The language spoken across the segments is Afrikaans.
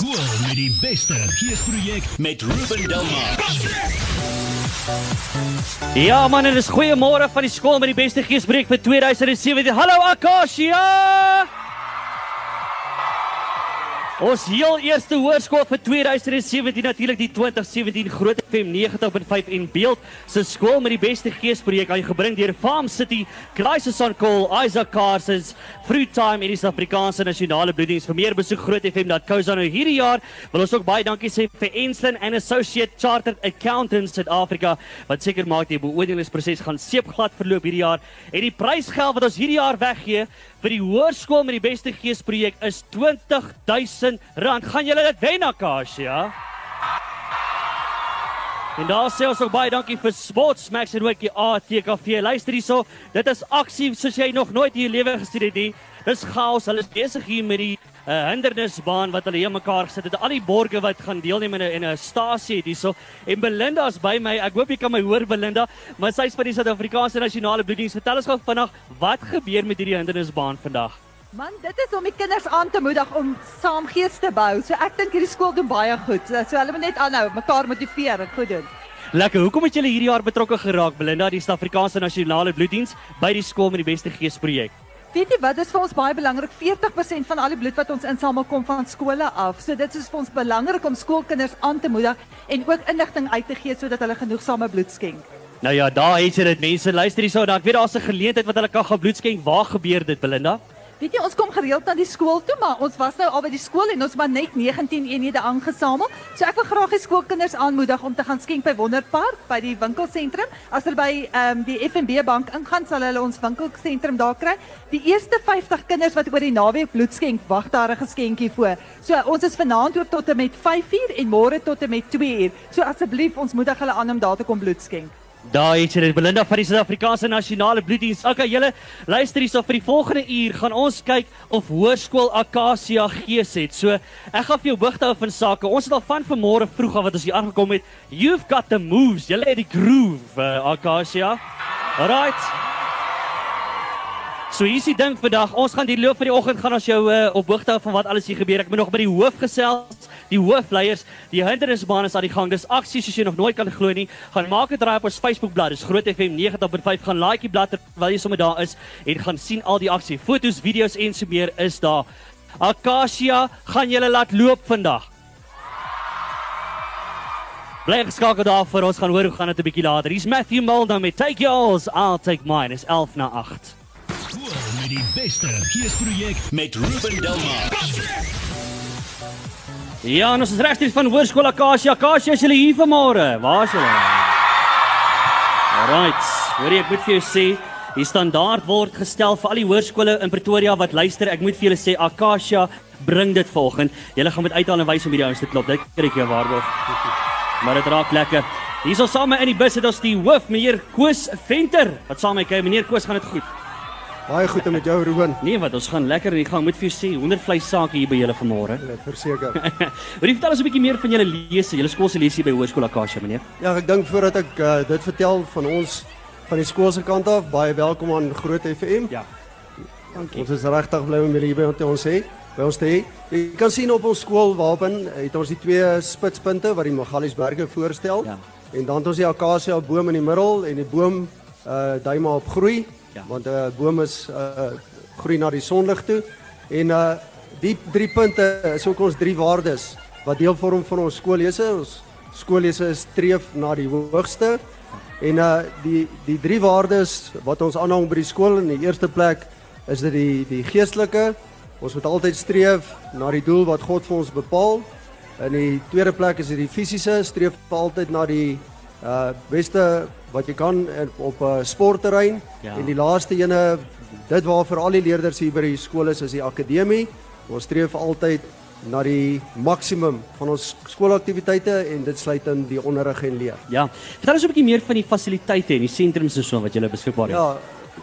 Skool met die beste geesprojek met Ruben Delmar. Ja man, dit is goeiemôre van die skool met die beste geespreek vir 2017. Hallo Akasia! Ons heel eerste hoërskool vir 2017 natuurlik die 2017 Groot FM 90.5 en Beeld se skool met die beste geesprojek aan gebring deur Farm City, Crisis on Call, Isaac Carsons, Fruit Time en die Suid-Afrikaanse Nasionale Bloeddiens. Vir meer besoek grootfm.co.za. Nou hierdie jaar wil ons ook baie dankie sê vir Enslin and Associate Chartered Accountants Suid-Afrika wat seker maak die beoordelingsproses gaan seepglad verloop hierdie jaar. En die prysgeld wat ons hierdie jaar weggee vir die hoërskool met die beste geesprojek is R20000. Gaan julle dit wen Akasia? En daar sê ons ook baie dankie vir Sportsmax en ook die ATKV. Luister hierso, dit is aksie soos jy nog nooit in jou lewe gesien het nie. Dis chaos. Hulle is besig hier met die 'n hindernisbaan wat hulle hier mekaar gesit het. Al die borgers wat gaan deelneem in 'n in 'n stasie het hierso. En Belinda is by my. Ek hoop jy kan my hoor Belinda, maar sy is van die Suid-Afrikaanse Nasionale Bloeddiens. Vertel ons gou vinnig wat gebeur met hierdie hindernisbaan vandag. Man, dit is om die kinders aan te moedig om saam gees te bou. So ek dink hierdie skool doen baie goed. So hulle moet net aanhou, mekaar motiveer en goed doen. Lekker. Hoekom het julle hierdie jaar betrokke geraak, Belinda, die Suid-Afrikaanse Nasionale Bloeddiens by die skool met die beste gees projek? Weet jy wat, dit is vir ons baie belangrik. 40% van al die bloed wat ons insamel kom van skole af. So dit is vir ons belangrik om skoolkinders aan te moedig en ook inligting uit te gee sodat hulle genoegsame bloed skenk. Nou ja, daar het jy dit mense. Luister hierso, dan ek weet daar's 'n geleentheid wat hulle kan gaan bloed skenk. Waar gebeur dit, Belinda? Weet jy, ons kom gereeld na die skool toe, maar ons was nou al by die skool en ons maar net 19 eenhede aangesamel. So ek wil graag die skoolkinders aanmoedig om te gaan skenk by Wonderpark by die winkelsentrum. As hulle by ehm um, die FNB bank ingaan, sal hulle ons winkelsentrum daar kry. Die eerste 50 kinders wat oor die naweek bloed skenk, wag daar 'n geskenkie voor. So ons is vanaand oop tot en met 5uur en môre tot en met 2uur. So asseblief, ons moedig hulle aan om daar te kom bloed skenk. Daar het jy dit Belinda van die Suid-Afrikaanse Nasionale Bloeddiens. Okay, julle luister hierso vir die volgende uur gaan ons kyk of Hoërskool Akasia gees het. So, ek gaan vir jou hoogte hou van sake. Ons het al van vanmôre vroeg af wat ons hier aangekom het. You've got the moves. Julle het die groove, uh, Akasia. Alright. So hier's die ding vandag. Ons gaan die loop van die oggend gaan ons jou uh, op hoogte hou van wat alles hier gebeur. Ek moet nog by die hoof gesels die hoofleiers, die hindernisbaan is aan die gang. Dis aksie soos jy nog nooit kan glo nie. Gaan maak 'n draai op ons Facebookblad. Dis Groot FM 90.5. Gaan like die blad terwyl jy sommer daar is en gaan sien al die aksie. Fotos, video's en so meer is daar. Akasia, gaan julle laat loop vandag? Bly geskakel daar vir ons gaan hoor hoe gaan dit 'n bietjie later. Hier's Matthew Mulder met Take Yours, I'll Take Mine. Is 11 na 8. Skool met die beste geesprojek met Ruben Delmar. Ja, ons is regstreeks van Hoërskool Akasia. Akasia, is julle hier vanmôre? Waar is julle? Alright. Hoor jy, ek moet vir jou sê, die standaard word gestel vir al die hoërskole in Pretoria wat luister. Ek moet vir julle sê Akasia bring dit volgende. Julle gaan met uithaal en wys om hierdie ouens te klop. Dit kry ek jou waarborg. Maar dit raak lekker. Hierso saam in die bus het ons die hoof, meneer Koos Venter. Wat saam met hy, meneer Koos, gaan dit goed? Baie goed met jou Ruben. Nee, wat ons gaan lekker in die gang. Moet vir jou sê, honderd vleis sake hier by julle vanmôre. Net verseker. Wil jy vertel ons 'n bietjie meer van julle lese? Julle skool se lese by Hoërskool Akasia, meneer? Ja, ek dink voordat ek uh, dit vertel van ons van die skool se kant af, baie welkom aan Groot FM. Ja. Dankie. Ons is regtig bly om julle hier by ons te hê. By ons te hê. Jy kan sien op ons skoolwapen het ons die twee spitspunte wat die Magaliesberge voorstel. Ja. En dan het ons die akasia boom in die middel en die boom uh dui maar op groei. Ja. Want 'n uh, boom is uh groei na die sonlig toe. En uh die drie punte is ook ons drie waardes wat deel vorm van ons skoollese. Ons skoollese streef na die hoogste. En uh die die drie waardes wat ons aanhang by die skool in die eerste plek is dit die die geestelike. Ons moet altyd streef na die doel wat God vir ons bepaal. In die tweede plek is dit die fisiese, streef altyd na die uh beste wat jy kan op 'n uh, sportterrein Ja. en die laaste ene dit waar vir al die leerders hier by die skool is is die akademie. Ons streef altyd na die maksimum van ons skoolaktiwiteite en dit sluit in die onderrig en leer. Ja. Vertel ons 'n bietjie meer van die fasiliteite en die sentrums en so wat julle beskikbaar het. Ja,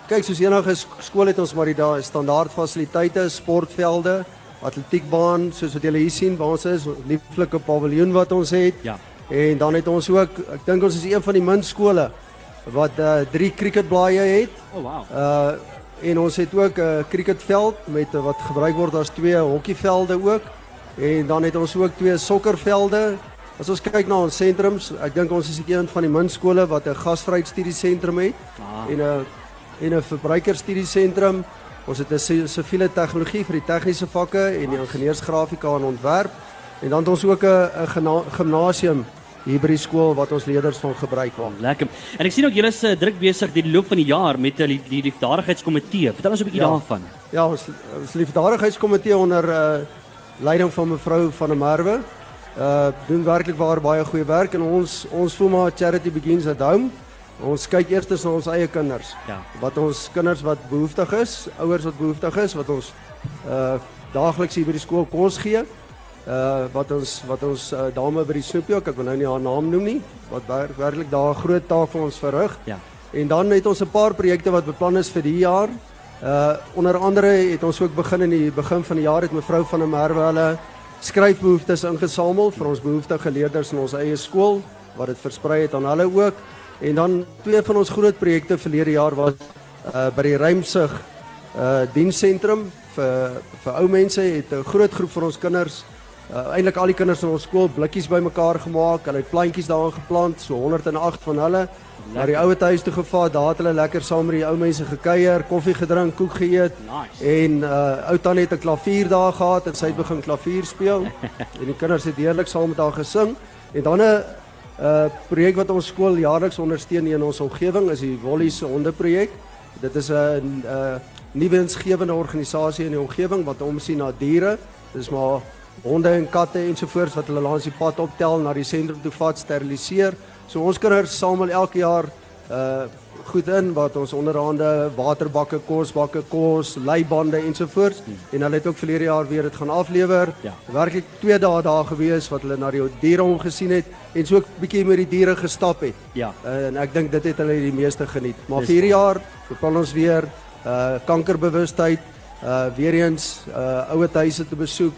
kyk soos enige sk- skool het ons maar die daai standaard fasiliteite, sportvelde, atletiekbaan soos wat julle hier sien waar ons is, lieflike paviljoen wat ons het. Ja. En dan het ons ook, ek dink ons is een van die min skole wat uh, drie cricketblaaie het. Oh wow. Uh en ons het ook 'n uh, cricketveld met uh, wat gebruik word as twee hokkievelde ook. En dan het ons ook twee sokkervelde. As ons kyk na ons sentrums, ek dink ons is een van die min skole wat 'n gasvryheidsstudiesentrum het Ah. en 'n en 'n verbruikerstudiesentrum. Ons het 'n si- siviele tegnologie vir die tegniese vakke en die ingenieursgrafika en ontwerp. En dan het ons ook 'n gimnasium hier by die skool wat ons leerders van gebruik maak. Lekker. En ek sien ook julle is uh, druk besig die loop van die jaar met uh, die, die liefdadigheidskomitee. Vertel ons 'n bietjie Ja. daarvan. Ja, ons ons liefdadigheidskomitee onder uh leiding van mevrou van der Merwe uh doen werklik waar baie goeie werk en ons ons voel maar charity begins at home. Ons kyk eers na ons eie kinders. Ja. Wat ons kinders wat behoeftig is, ouers wat behoeftig is, wat ons uh daagliks hier by die skool kos gee. Uh wat ons wat ons uh, dame by die snoepjak, ek wil nou nie haar naam noem nie, wat wer, werklik daar 'n groot taak vir ons verrig. Ja. En dan het ons 'n paar projekte wat beplan is vir die jaar. Uh onder andere het ons ook begin in die begin van die jaar het mevrou van der Merwe hulle skryfbehoeftes ingesamel vir ons behoeftige leerders in ons eie skool wat dit versprei het aan hulle ook. En dan twee van ons groot projekte verlede jaar was uh by die Rymsig uh dienssentrum vir vir ou mense het 'n groot groep van ons kinders uh, eintlik al die kinders in ons skool blikkies bymekaar gemaak. Hulle het plantjies daarin geplant, so 108 van hulle. Na die ouer huis toe gevaar, daar het hulle lekker saam met die ou mense gekuier, koffie gedrink, koek geëet. Nice. En uh ou tannie het 'n klavier daar gehad en sy het begin klavier speel. en die kinders het heerlik saam met haar gesing. En dan 'n uh projek wat ons skool jaarliks ondersteun in ons omgewing is die Wollies hondeprojek. Dit is 'n uh nuwensgewende organisasie in die omgewing wat omsien na diere. Dis maar honde en katte ensovoorts wat hulle langs die pad optel na die sentrum toe vat steriliseer. So ons kinders samel elke jaar uh goed in wat ons onderhande waterbakke, kosbakke, kos, leibande ensovoorts en hulle het ook verlede jaar weer dit gaan aflewer. Ja. Werklik 2 dae daar gewees wat hulle na die diere omgesien het en so ook bietjie met die diere gestap het. Ja. Uh, en ek dink dit het hulle die meeste geniet. Maar vir hierdie jaar beplan ons weer uh kankerbewustheid uh weer eens uh ouer huise te besoek,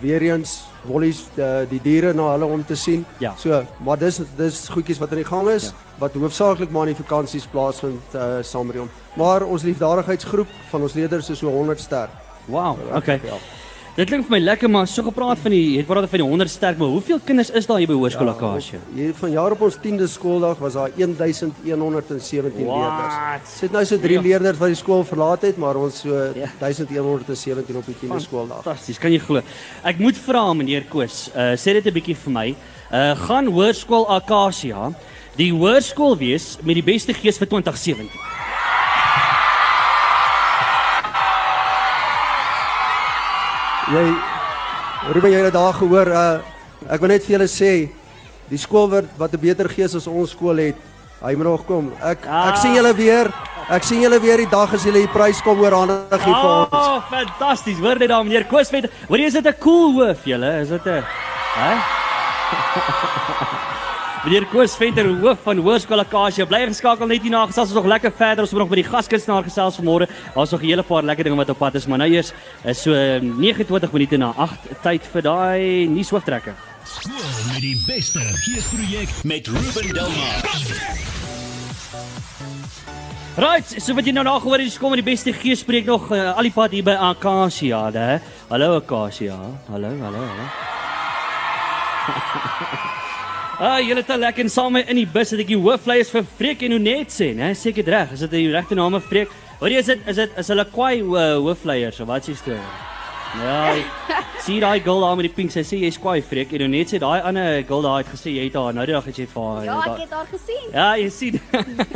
weer eens wollies uh, die diere na hulle om te sien. Ja. So, maar dis dis goedjies wat aan die gang is Ja. wat hoofsaaklik maar in die vakansies plaasvind uh hom. Maar ons liefdadigheidsgroep van ons leerders is so 100 sterk. Wow. Okay. Ja. Dit klink vir my lekker maar so gepraat van die het praat van die 100 sterk, maar hoeveel kinders is daar hier by Hoërskool Akasia? Hier van jaar op ons 10de skooldag was daar 1117 What? leerders. Sit nou so 3 Ja. leerders wat die skool verlaat het, maar ons so Ja. 1117 op die 10de skooldag. Fantasties, kan jy glo. Ek moet vra meneer Koos, uh sê dit 'n bietjie vir my. Uh gaan Hoërskool Akasia die hoërskool wees met die beste gees vir 2017? Jy Ruben jy het daar gehoor uh ek wil net vir julle sê die skool wat wat 'n beter gees as ons skool het. Hy moet nog kom. Ek ek sien julle weer. Ek sien julle weer die dag as julle die prys kom oorhandig hier vir ons. Oh, fantasties. Hoor net daar meneer Koos vet. Hoor jy is dit 'n cool hoof julle? Is dit 'n hè? Meneer Koos Venter, hoof van Hoërskool Akasia, bly geskakel net hierna. Gesels ons nog lekker verder. Ons moet nog by die gaskunstenaar gesels vanmôre. Daar's nog 'n hele paar lekker dinge wat op pad is, maar nou eers is so 29 minute na 8 tyd vir daai nuushooftrekker. Skool met die beste geesprojek met Ruben Delmar. Right, so wat jy nou nagehoor het, is kom met die beste geespreek nog uh, al die pad hier by Akasia, hè. Hallo Akasia. Hallo, hallo, hallo. Ah, julle het lekker en saam in die bus het ek die hoofvleiers vir Freek en Onet sê, né? Seker reg. Is dit die regte name Freek? Hoor jy is dit is dit is hulle kwai uh, hoofvleiers of wat s'ie storie? Ja. Sien daai girl daar met die pink, sy sê jy's kwai Freek en Onet sê daai ander girl daar het gesê jy het haar nou die dag het jy vir haar. Ja, ek het haar gesien. Ja, jy sien.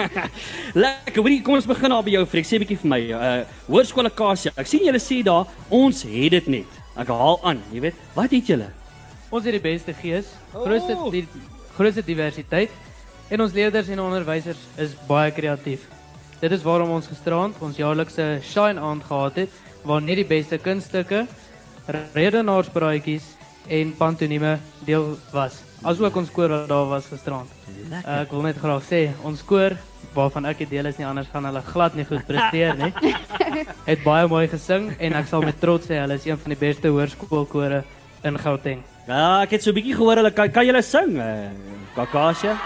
Lekker. Hoorie, kom ons begin daar by jou Freek. Sê 'n bietjie vir my. Uh Hoërskool Akasia. Ek sien julle sê daar ons het dit net. Ek haal aan, jy weet. Wat het julle? Ons het die beste gees, Oh. grootste die grootste diversiteit en ons leerders en onderwysers is baie kreatief. Dit is waarom ons gisterand ons jaarlikse Shine aand gehad het waar net die beste kunststukke, redenaarspraatjies en pantomime deel was. Asook ons koor wat daar was gisterand. Uh, ek wil net graag sê ons koor waarvan ek 'n deel is nie anders gaan hulle glad nie goed presteer nie. Het baie mooi gesing en ek sal met trots sê hulle is een van die beste hoërskoolkore in Gauteng. Ja, ek het so 'n bietjie gehoor hulle kan kan julle sing, uh, Akasia?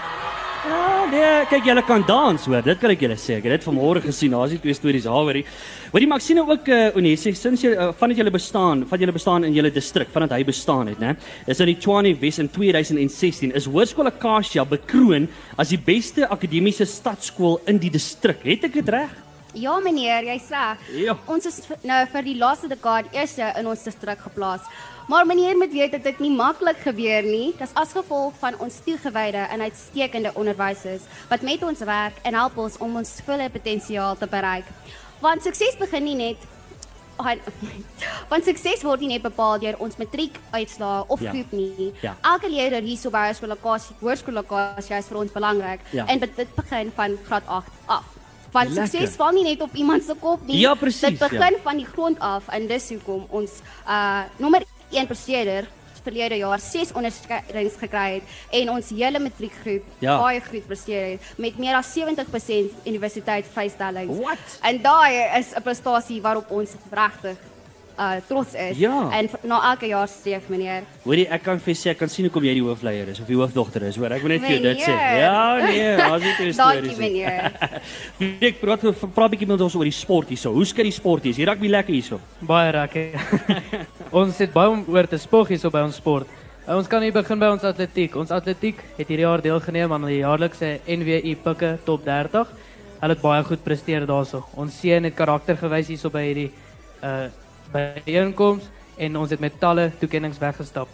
Ja, nee, kyk julle kan dans hoor. Dit kan ek julle sê. Ek het dit vanmôre gesien. Daar's die twee stories daaroor. Ek sien nou ook uh Onie sê sinds jy uh, vandat julle bestaan, van julle bestaan in julle distrik, vandat hy bestaan het, né? Is in die Tshwane Wes in 2016 is Hoërskool Acacia bekroon as die beste akademiese stadskool in die distrik. Het ek dit reg? Ja meneer, jy sê. Ja. Ons is nou vir die laaste dekade eerste in ons distrik geplaas. Maar meneer moet weet dat dit nie maklik gebeur nie. Dis as gevolg van ons toegewyde en uitstekende onderwysers wat met ons werk en help ons om ons volle potensiaal te bereik. Want sukses begin nie net Want sukses word nie net bepaal deur ons matriekuitslae of Ja. groep nie. Ja. Elke leerder hierso by ons skoollokasie, hoërskoollokasie is vir ons belangrik Ja. en dit dit begin van graad 8 af. Want Lekker. sukses val nie net op iemand se kop nie. Ja, presies, Dit begin van die grond af en dis hoekom ons uh nommer 1 presteerder verlede jaar 6 onderskeidings gekry het en ons hele matriekgroep Ja. baie goed presteer het met meer as 70% universiteit vrystellings. What? En daai is 'n prestasie waarop ons regtig uh trots is Ja. en na elke jaar streef meneer. Hoorie, ek kan vir sê ek kan sien hoekom jy die hoofleier is of die hoofdogter is, hoor. Ek wil net vir jou dit sê. Ja, nee, daar's nie twee stories Dankie meneer. Ek praat praat 'n bietjie met ons oor die sport hierso. Hoe skat die sport hier? Is die rugby lekker hierso? Baie rakke. ons het baie om oor te spog hierso by ons sport. Uh, ons kan hier begin by ons atletiek. Ons atletiek het hierdie jaar deelgeneem aan die jaarlikse NWI Pikke Top 30. Hulle het baie goed presteer daarso. Ons seun het karakter gewys hierso by hierdie uh byeenkoms en ons het met talle toekenninge weggestap.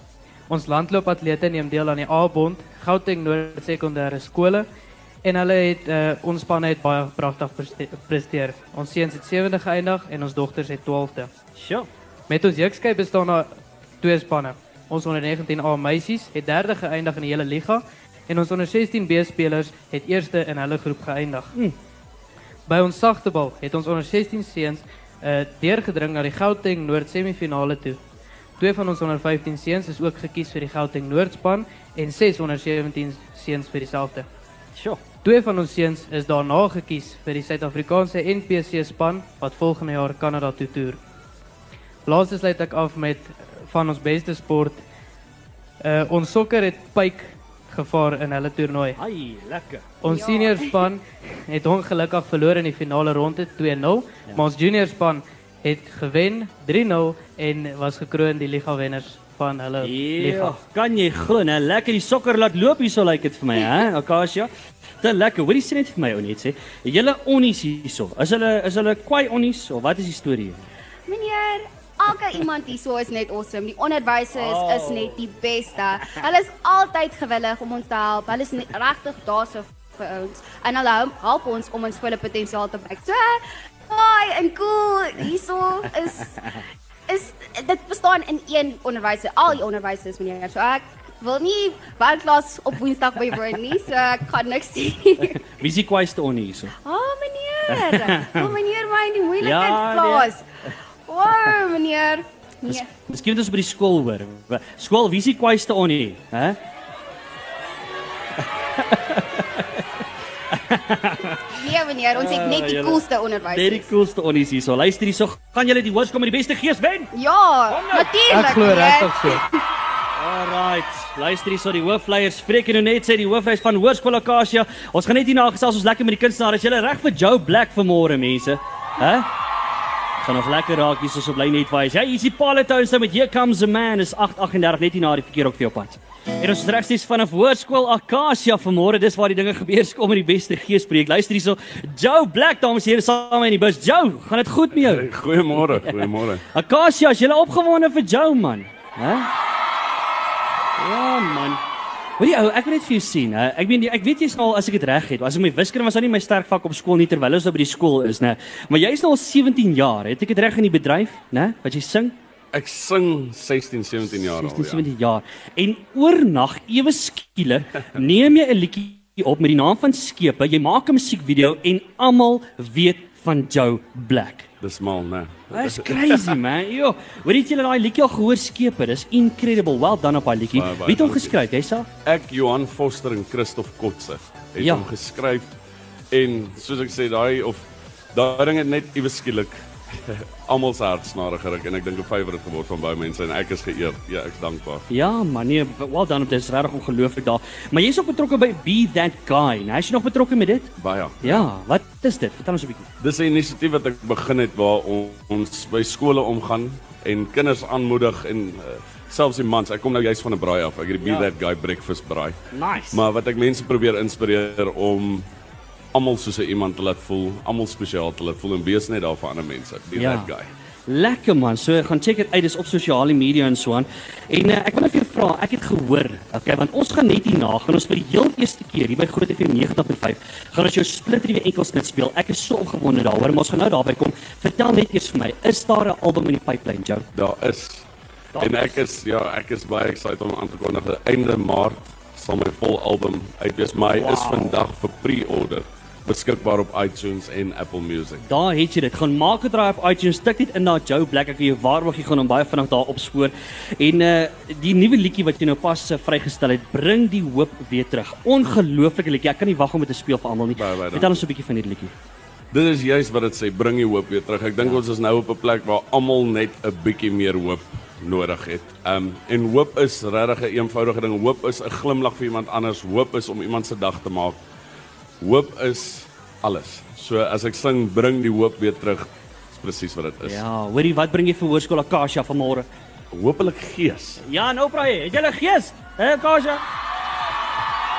Ons landloopatlete neem deel aan die A-bond Gauteng Noord Sekondêre skole en hulle het uh, ons spanne het baie pragtig preste- presteer. Ons seuns het 7de geëindig en ons dogters het 12de. Sjoe. Met ons jeugskei bestaan daar twee spanne. Ons onder 19A meisies het derde geëindig in die hele liga en ons onder 16B spelers het eerste in hulle groep geëindig. By ons sagtebal het ons onder 16 seuns uh, deurgedring na die Gauteng Noord semifinale toe. Twee van ons onder 15 seuns is ook gekies vir die Gauteng Noord span en 6 onder 17 seuns vir dieselfde. Sjoe. Twee van ons seuns is daarna gekies vir die Suid-Afrikaanse NPC span wat volgende jaar Kanada toe toer. Laastens sluit ek af met van ons beste sport. Uh ons sokker het pyk gevaar in hulle toernooi. Ai, lekker. Ons Ja. senior span het ongelukkig verloor in die finale ronde 2-0, ja. maar ons junior span het gewen 3-0 en was gekroon die liga wenners van hulle Ja, liga. kan jy glo, né? Lekker die sokker laat loop hierso lyk dit vir my, hè? Akasia. Dit lekker. Hoorie sê net vir my ou net sê. Julle onnies hierso. Is hulle is hulle kwai onnies of wat is die storie? hier? Meneer, elke iemand hierso is net awesome. Die onderwysers Oh. is net die beste. Hulle is altyd gewillig om ons te help. Hulle is regtig daar so vir ons. En hulle help- ons om ons volle potensiaal te bereik. So, hi en cool. Hierso is is dit bestaan in een onderwyser, al die onderwysers meneer. So ek wil nie werkklas op Woensdag bywoon nie, so ek gaan niks sê. Wie is die kwaiste onnie hierso? Ah, oh, meneer. Wil meneer my in die Ja, moeilikheid plaas? Wow, meneer. Nee. Miskien moet ons by die skool hoor. Skool, wie is die kwaiste onnie, hè? Nee, meneer, ons het net die julle- coolste Net die onderwysers. coolste onnies hierso. Luister hierso. Gaan julle die hoërskool met die beste gees wen? Ja, natuurlik. Ek glo regtig so. Alright. Luister hierso die hoofleiers spreek en nou net sê die hoofhuis van Hoërskool Acacia. Ons gaan net hier na gesels ons lekker met die kunstenaars. Is julle reg vir Joe Black vanmôre mense? Hæ? Gaan nog lekker raak hier soos op lyn net wys. Ja, hier is die Palatone nou met Here Comes a Man is 8:38 net hier na die verkeer ook vir jou pad. En ons is regstreeks vanaf Hoërskool Acacia vanmôre. Dis waar die dinge gebeur. Kom met die beste geespreek. Luister hierso. Joe Black dames en here saam in die bus. Joe, gaan dit goed met jou? Goeiemôre, goeiemôre. Acacia, is jy opgewonde vir Joe man? Hæ? Ja man. Weet jy ou, ek wil net vir jou sien, hè. Ek meen ek weet jy's al as ek dit reg het, as ek my wiskunde was nou nie my sterk vak op skool nie terwyl ons nou by die skool is, né. Maar jy's nou al 17 jaar, het ek dit reg in die bedryf, né? Wat jy sing? Ek sing 16, 17 jaar 16, al. Ja. 17 jaar. En oornag ewe skielik neem jy 'n liedjie op met die naam van Skepe. Jy maak 'n musiekvideo en almal weet van Joe Black. Dis mal, né? That's crazy man. Yo, weet jy julle daai liedjie al gehoor Skepe? Dis incredible. Well done op daai liedjie. Wie het hom geskryf? Jy sa? Ek Johan Foster en Christof Kotse het Ja. hom geskryf en soos ek sê daai of daai ding het net iewes skielik almal se hartsnare geruk en ek dink 'n favourite geword van baie mense en ek is geëerd. Ja, ek's dankbaar. Ja, man, nee, well done, dit is regtig ongelooflik daar. Maar jy's ook betrokke by Be That Guy. Nou, is jy nog betrokke met dit? Baie. Ja, wat is dit? Vertel ons 'n bietjie. Dis 'n inisiatief wat ek begin het waar on- ons by skole omgaan en kinders aanmoedig en uh, selfs die mans. Ek kom nou juist van 'n braai af. Ek het die Be Ja. That Guy breakfast braai. Nice. Maar wat ek mense probeer inspireer om almal soos 'n iemand te laat voel, almal spesiaal te laat voel en wees net daar vir ander mense. Be Ja. that guy. Lekker man. So gaan check dit uit. Dis op sosiale media en so aan. En uh, ek wil net vir jou vra, ek het gehoor, okay, want ons gaan net hierna gaan ons vir die heel eerste keer hier by Groot FM 90.5 gaan ons jou split nuwe enkelsnit speel. Ek is so opgewonde daaroor, maar ons gaan nou daarby kom. Vertel net eers vir my, is daar 'n album in die pipeline, Joe? Daar is en ek is ja, ek is baie excited om aan te kondig dat einde Maart sal my vol album uit wees. Maar hy wow. is vandag vir pre-order beskikbaar op iTunes en Apple Music. Daar het jy dit. Gaan maak 'n draai op iTunes, tik dit in na Joe Black. Ek kan jou waarborg jy gaan hom baie vinnig daar opspoor. En uh die nuwe liedjie wat jy nou pas uh, vrygestel het, bring die hoop weer terug. Ongelooflike liedjie. Ek kan nie wag om dit te speel vir almal nie. Baie, baie Vertel ons 'n bietjie van hierdie liedjie. Dit is juist wat dit sê, bring die hoop weer terug. Ek dink ja. ons is nou op 'n plek waar almal net 'n bietjie meer hoop nodig het. Um en hoop is regtig 'n eenvoudige ding. Hoop is 'n glimlag vir iemand anders. Hoop is om iemand se dag te maak. Hoop is alles. So as ek sing bring die hoop weer terug, is presies wat dit is. Ja, hoorie, wat bring jy vir hoërskool Akasia vanmôre? Hoopelik gees. Ja, nou praai. Het jy 'n gees? Hè, Akasia?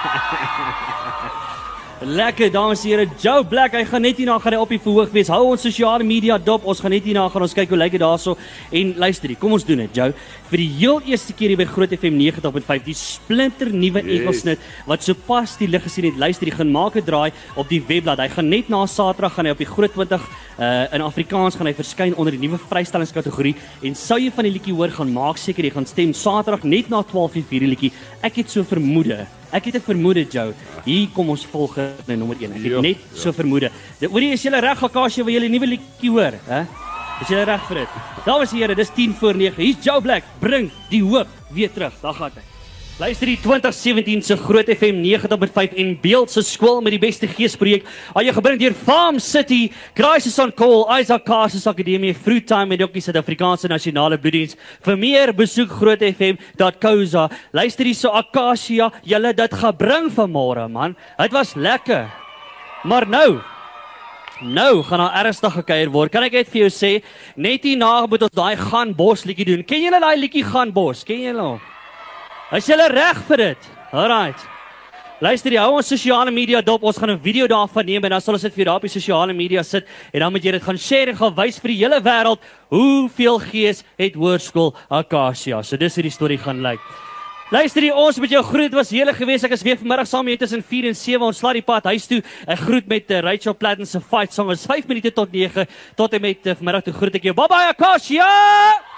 Lekker dames en here, Joe Black, hy gaan net hierna gaan hy op die verhoog wees. Hou ons sosiale media dop. Ons gaan net hierna gaan ons kyk hoe lyk dit daarso en luister hier. Kom ons doen dit, Joe. Vir die heel eerste keer hier by Groot FM 90.5, die splinter nuwe Yes. Engelsnit wat sopas die lig gesien het. Luister, hy gaan maak 'n draai op die webblad. Hy gaan net na Saterdag gaan hy op die Groot 20 uh in Afrikaans gaan hy verskyn onder die nuwe vrystellingskategorie en sou jy van die liedjie hoor gaan maak seker jy gaan stem Saterdag net na 12:00 vir die liedjie. Ek het so vermoede. Ek het 'n vermoede, Joe. Hier kom ons volgende nommer 1. Ek het Ja, net ja. so vermoede. Dit hoorie is julle reg Akasie wil julle nuwe liedjie hoor, hè? Is julle reg vir dit? Dames en here, dis 10 voor 9. Hier's Joe Black. Bring die hoop weer terug. Daar gaan hy. Luister die 2017 se Groot FM 90.5 en Beeld se skool met die beste geesprojek. Al jy gebring deur Farm City, Crisis on Call, Isaac Carson Akademie, Fruit Time en ook die Suid-Afrikaanse Nasionale Bloeddiens. Vir meer besoek grootfm.co.za. Luister hierso Akasia, julle dit gebring vanmôre man. Dit was lekker. Maar nou Nou gaan daar ernstig gekuier word. Kan ek net vir jou sê, net hierna moet ons daai gaan bos liedjie doen. Ken julle daai liedjie gaan bos? Ken julle hom? Is julle reg vir dit? Alraight. Luister, jy hou ons sosiale media dop. Ons gaan 'n video daarvan neem en dan sal ons dit vir jou daar op die sosiale media sit en dan moet jy dit gaan share en gaan wys vir die hele wêreld hoeveel gees het Hoërskool Akasia. So dis hoe die storie gaan lyk. Luister hier, ons met jou groet was hele gewees. Ek is weer vanmiddag saam met jou tussen 4 en 7. Ons slaat die pad huis toe. Ek groet met uh, Rachel Platten se fight song. Is 5 minute tot 9 tot en met uh, vanmiddag toe groet ek jou. Bye bye Akasia.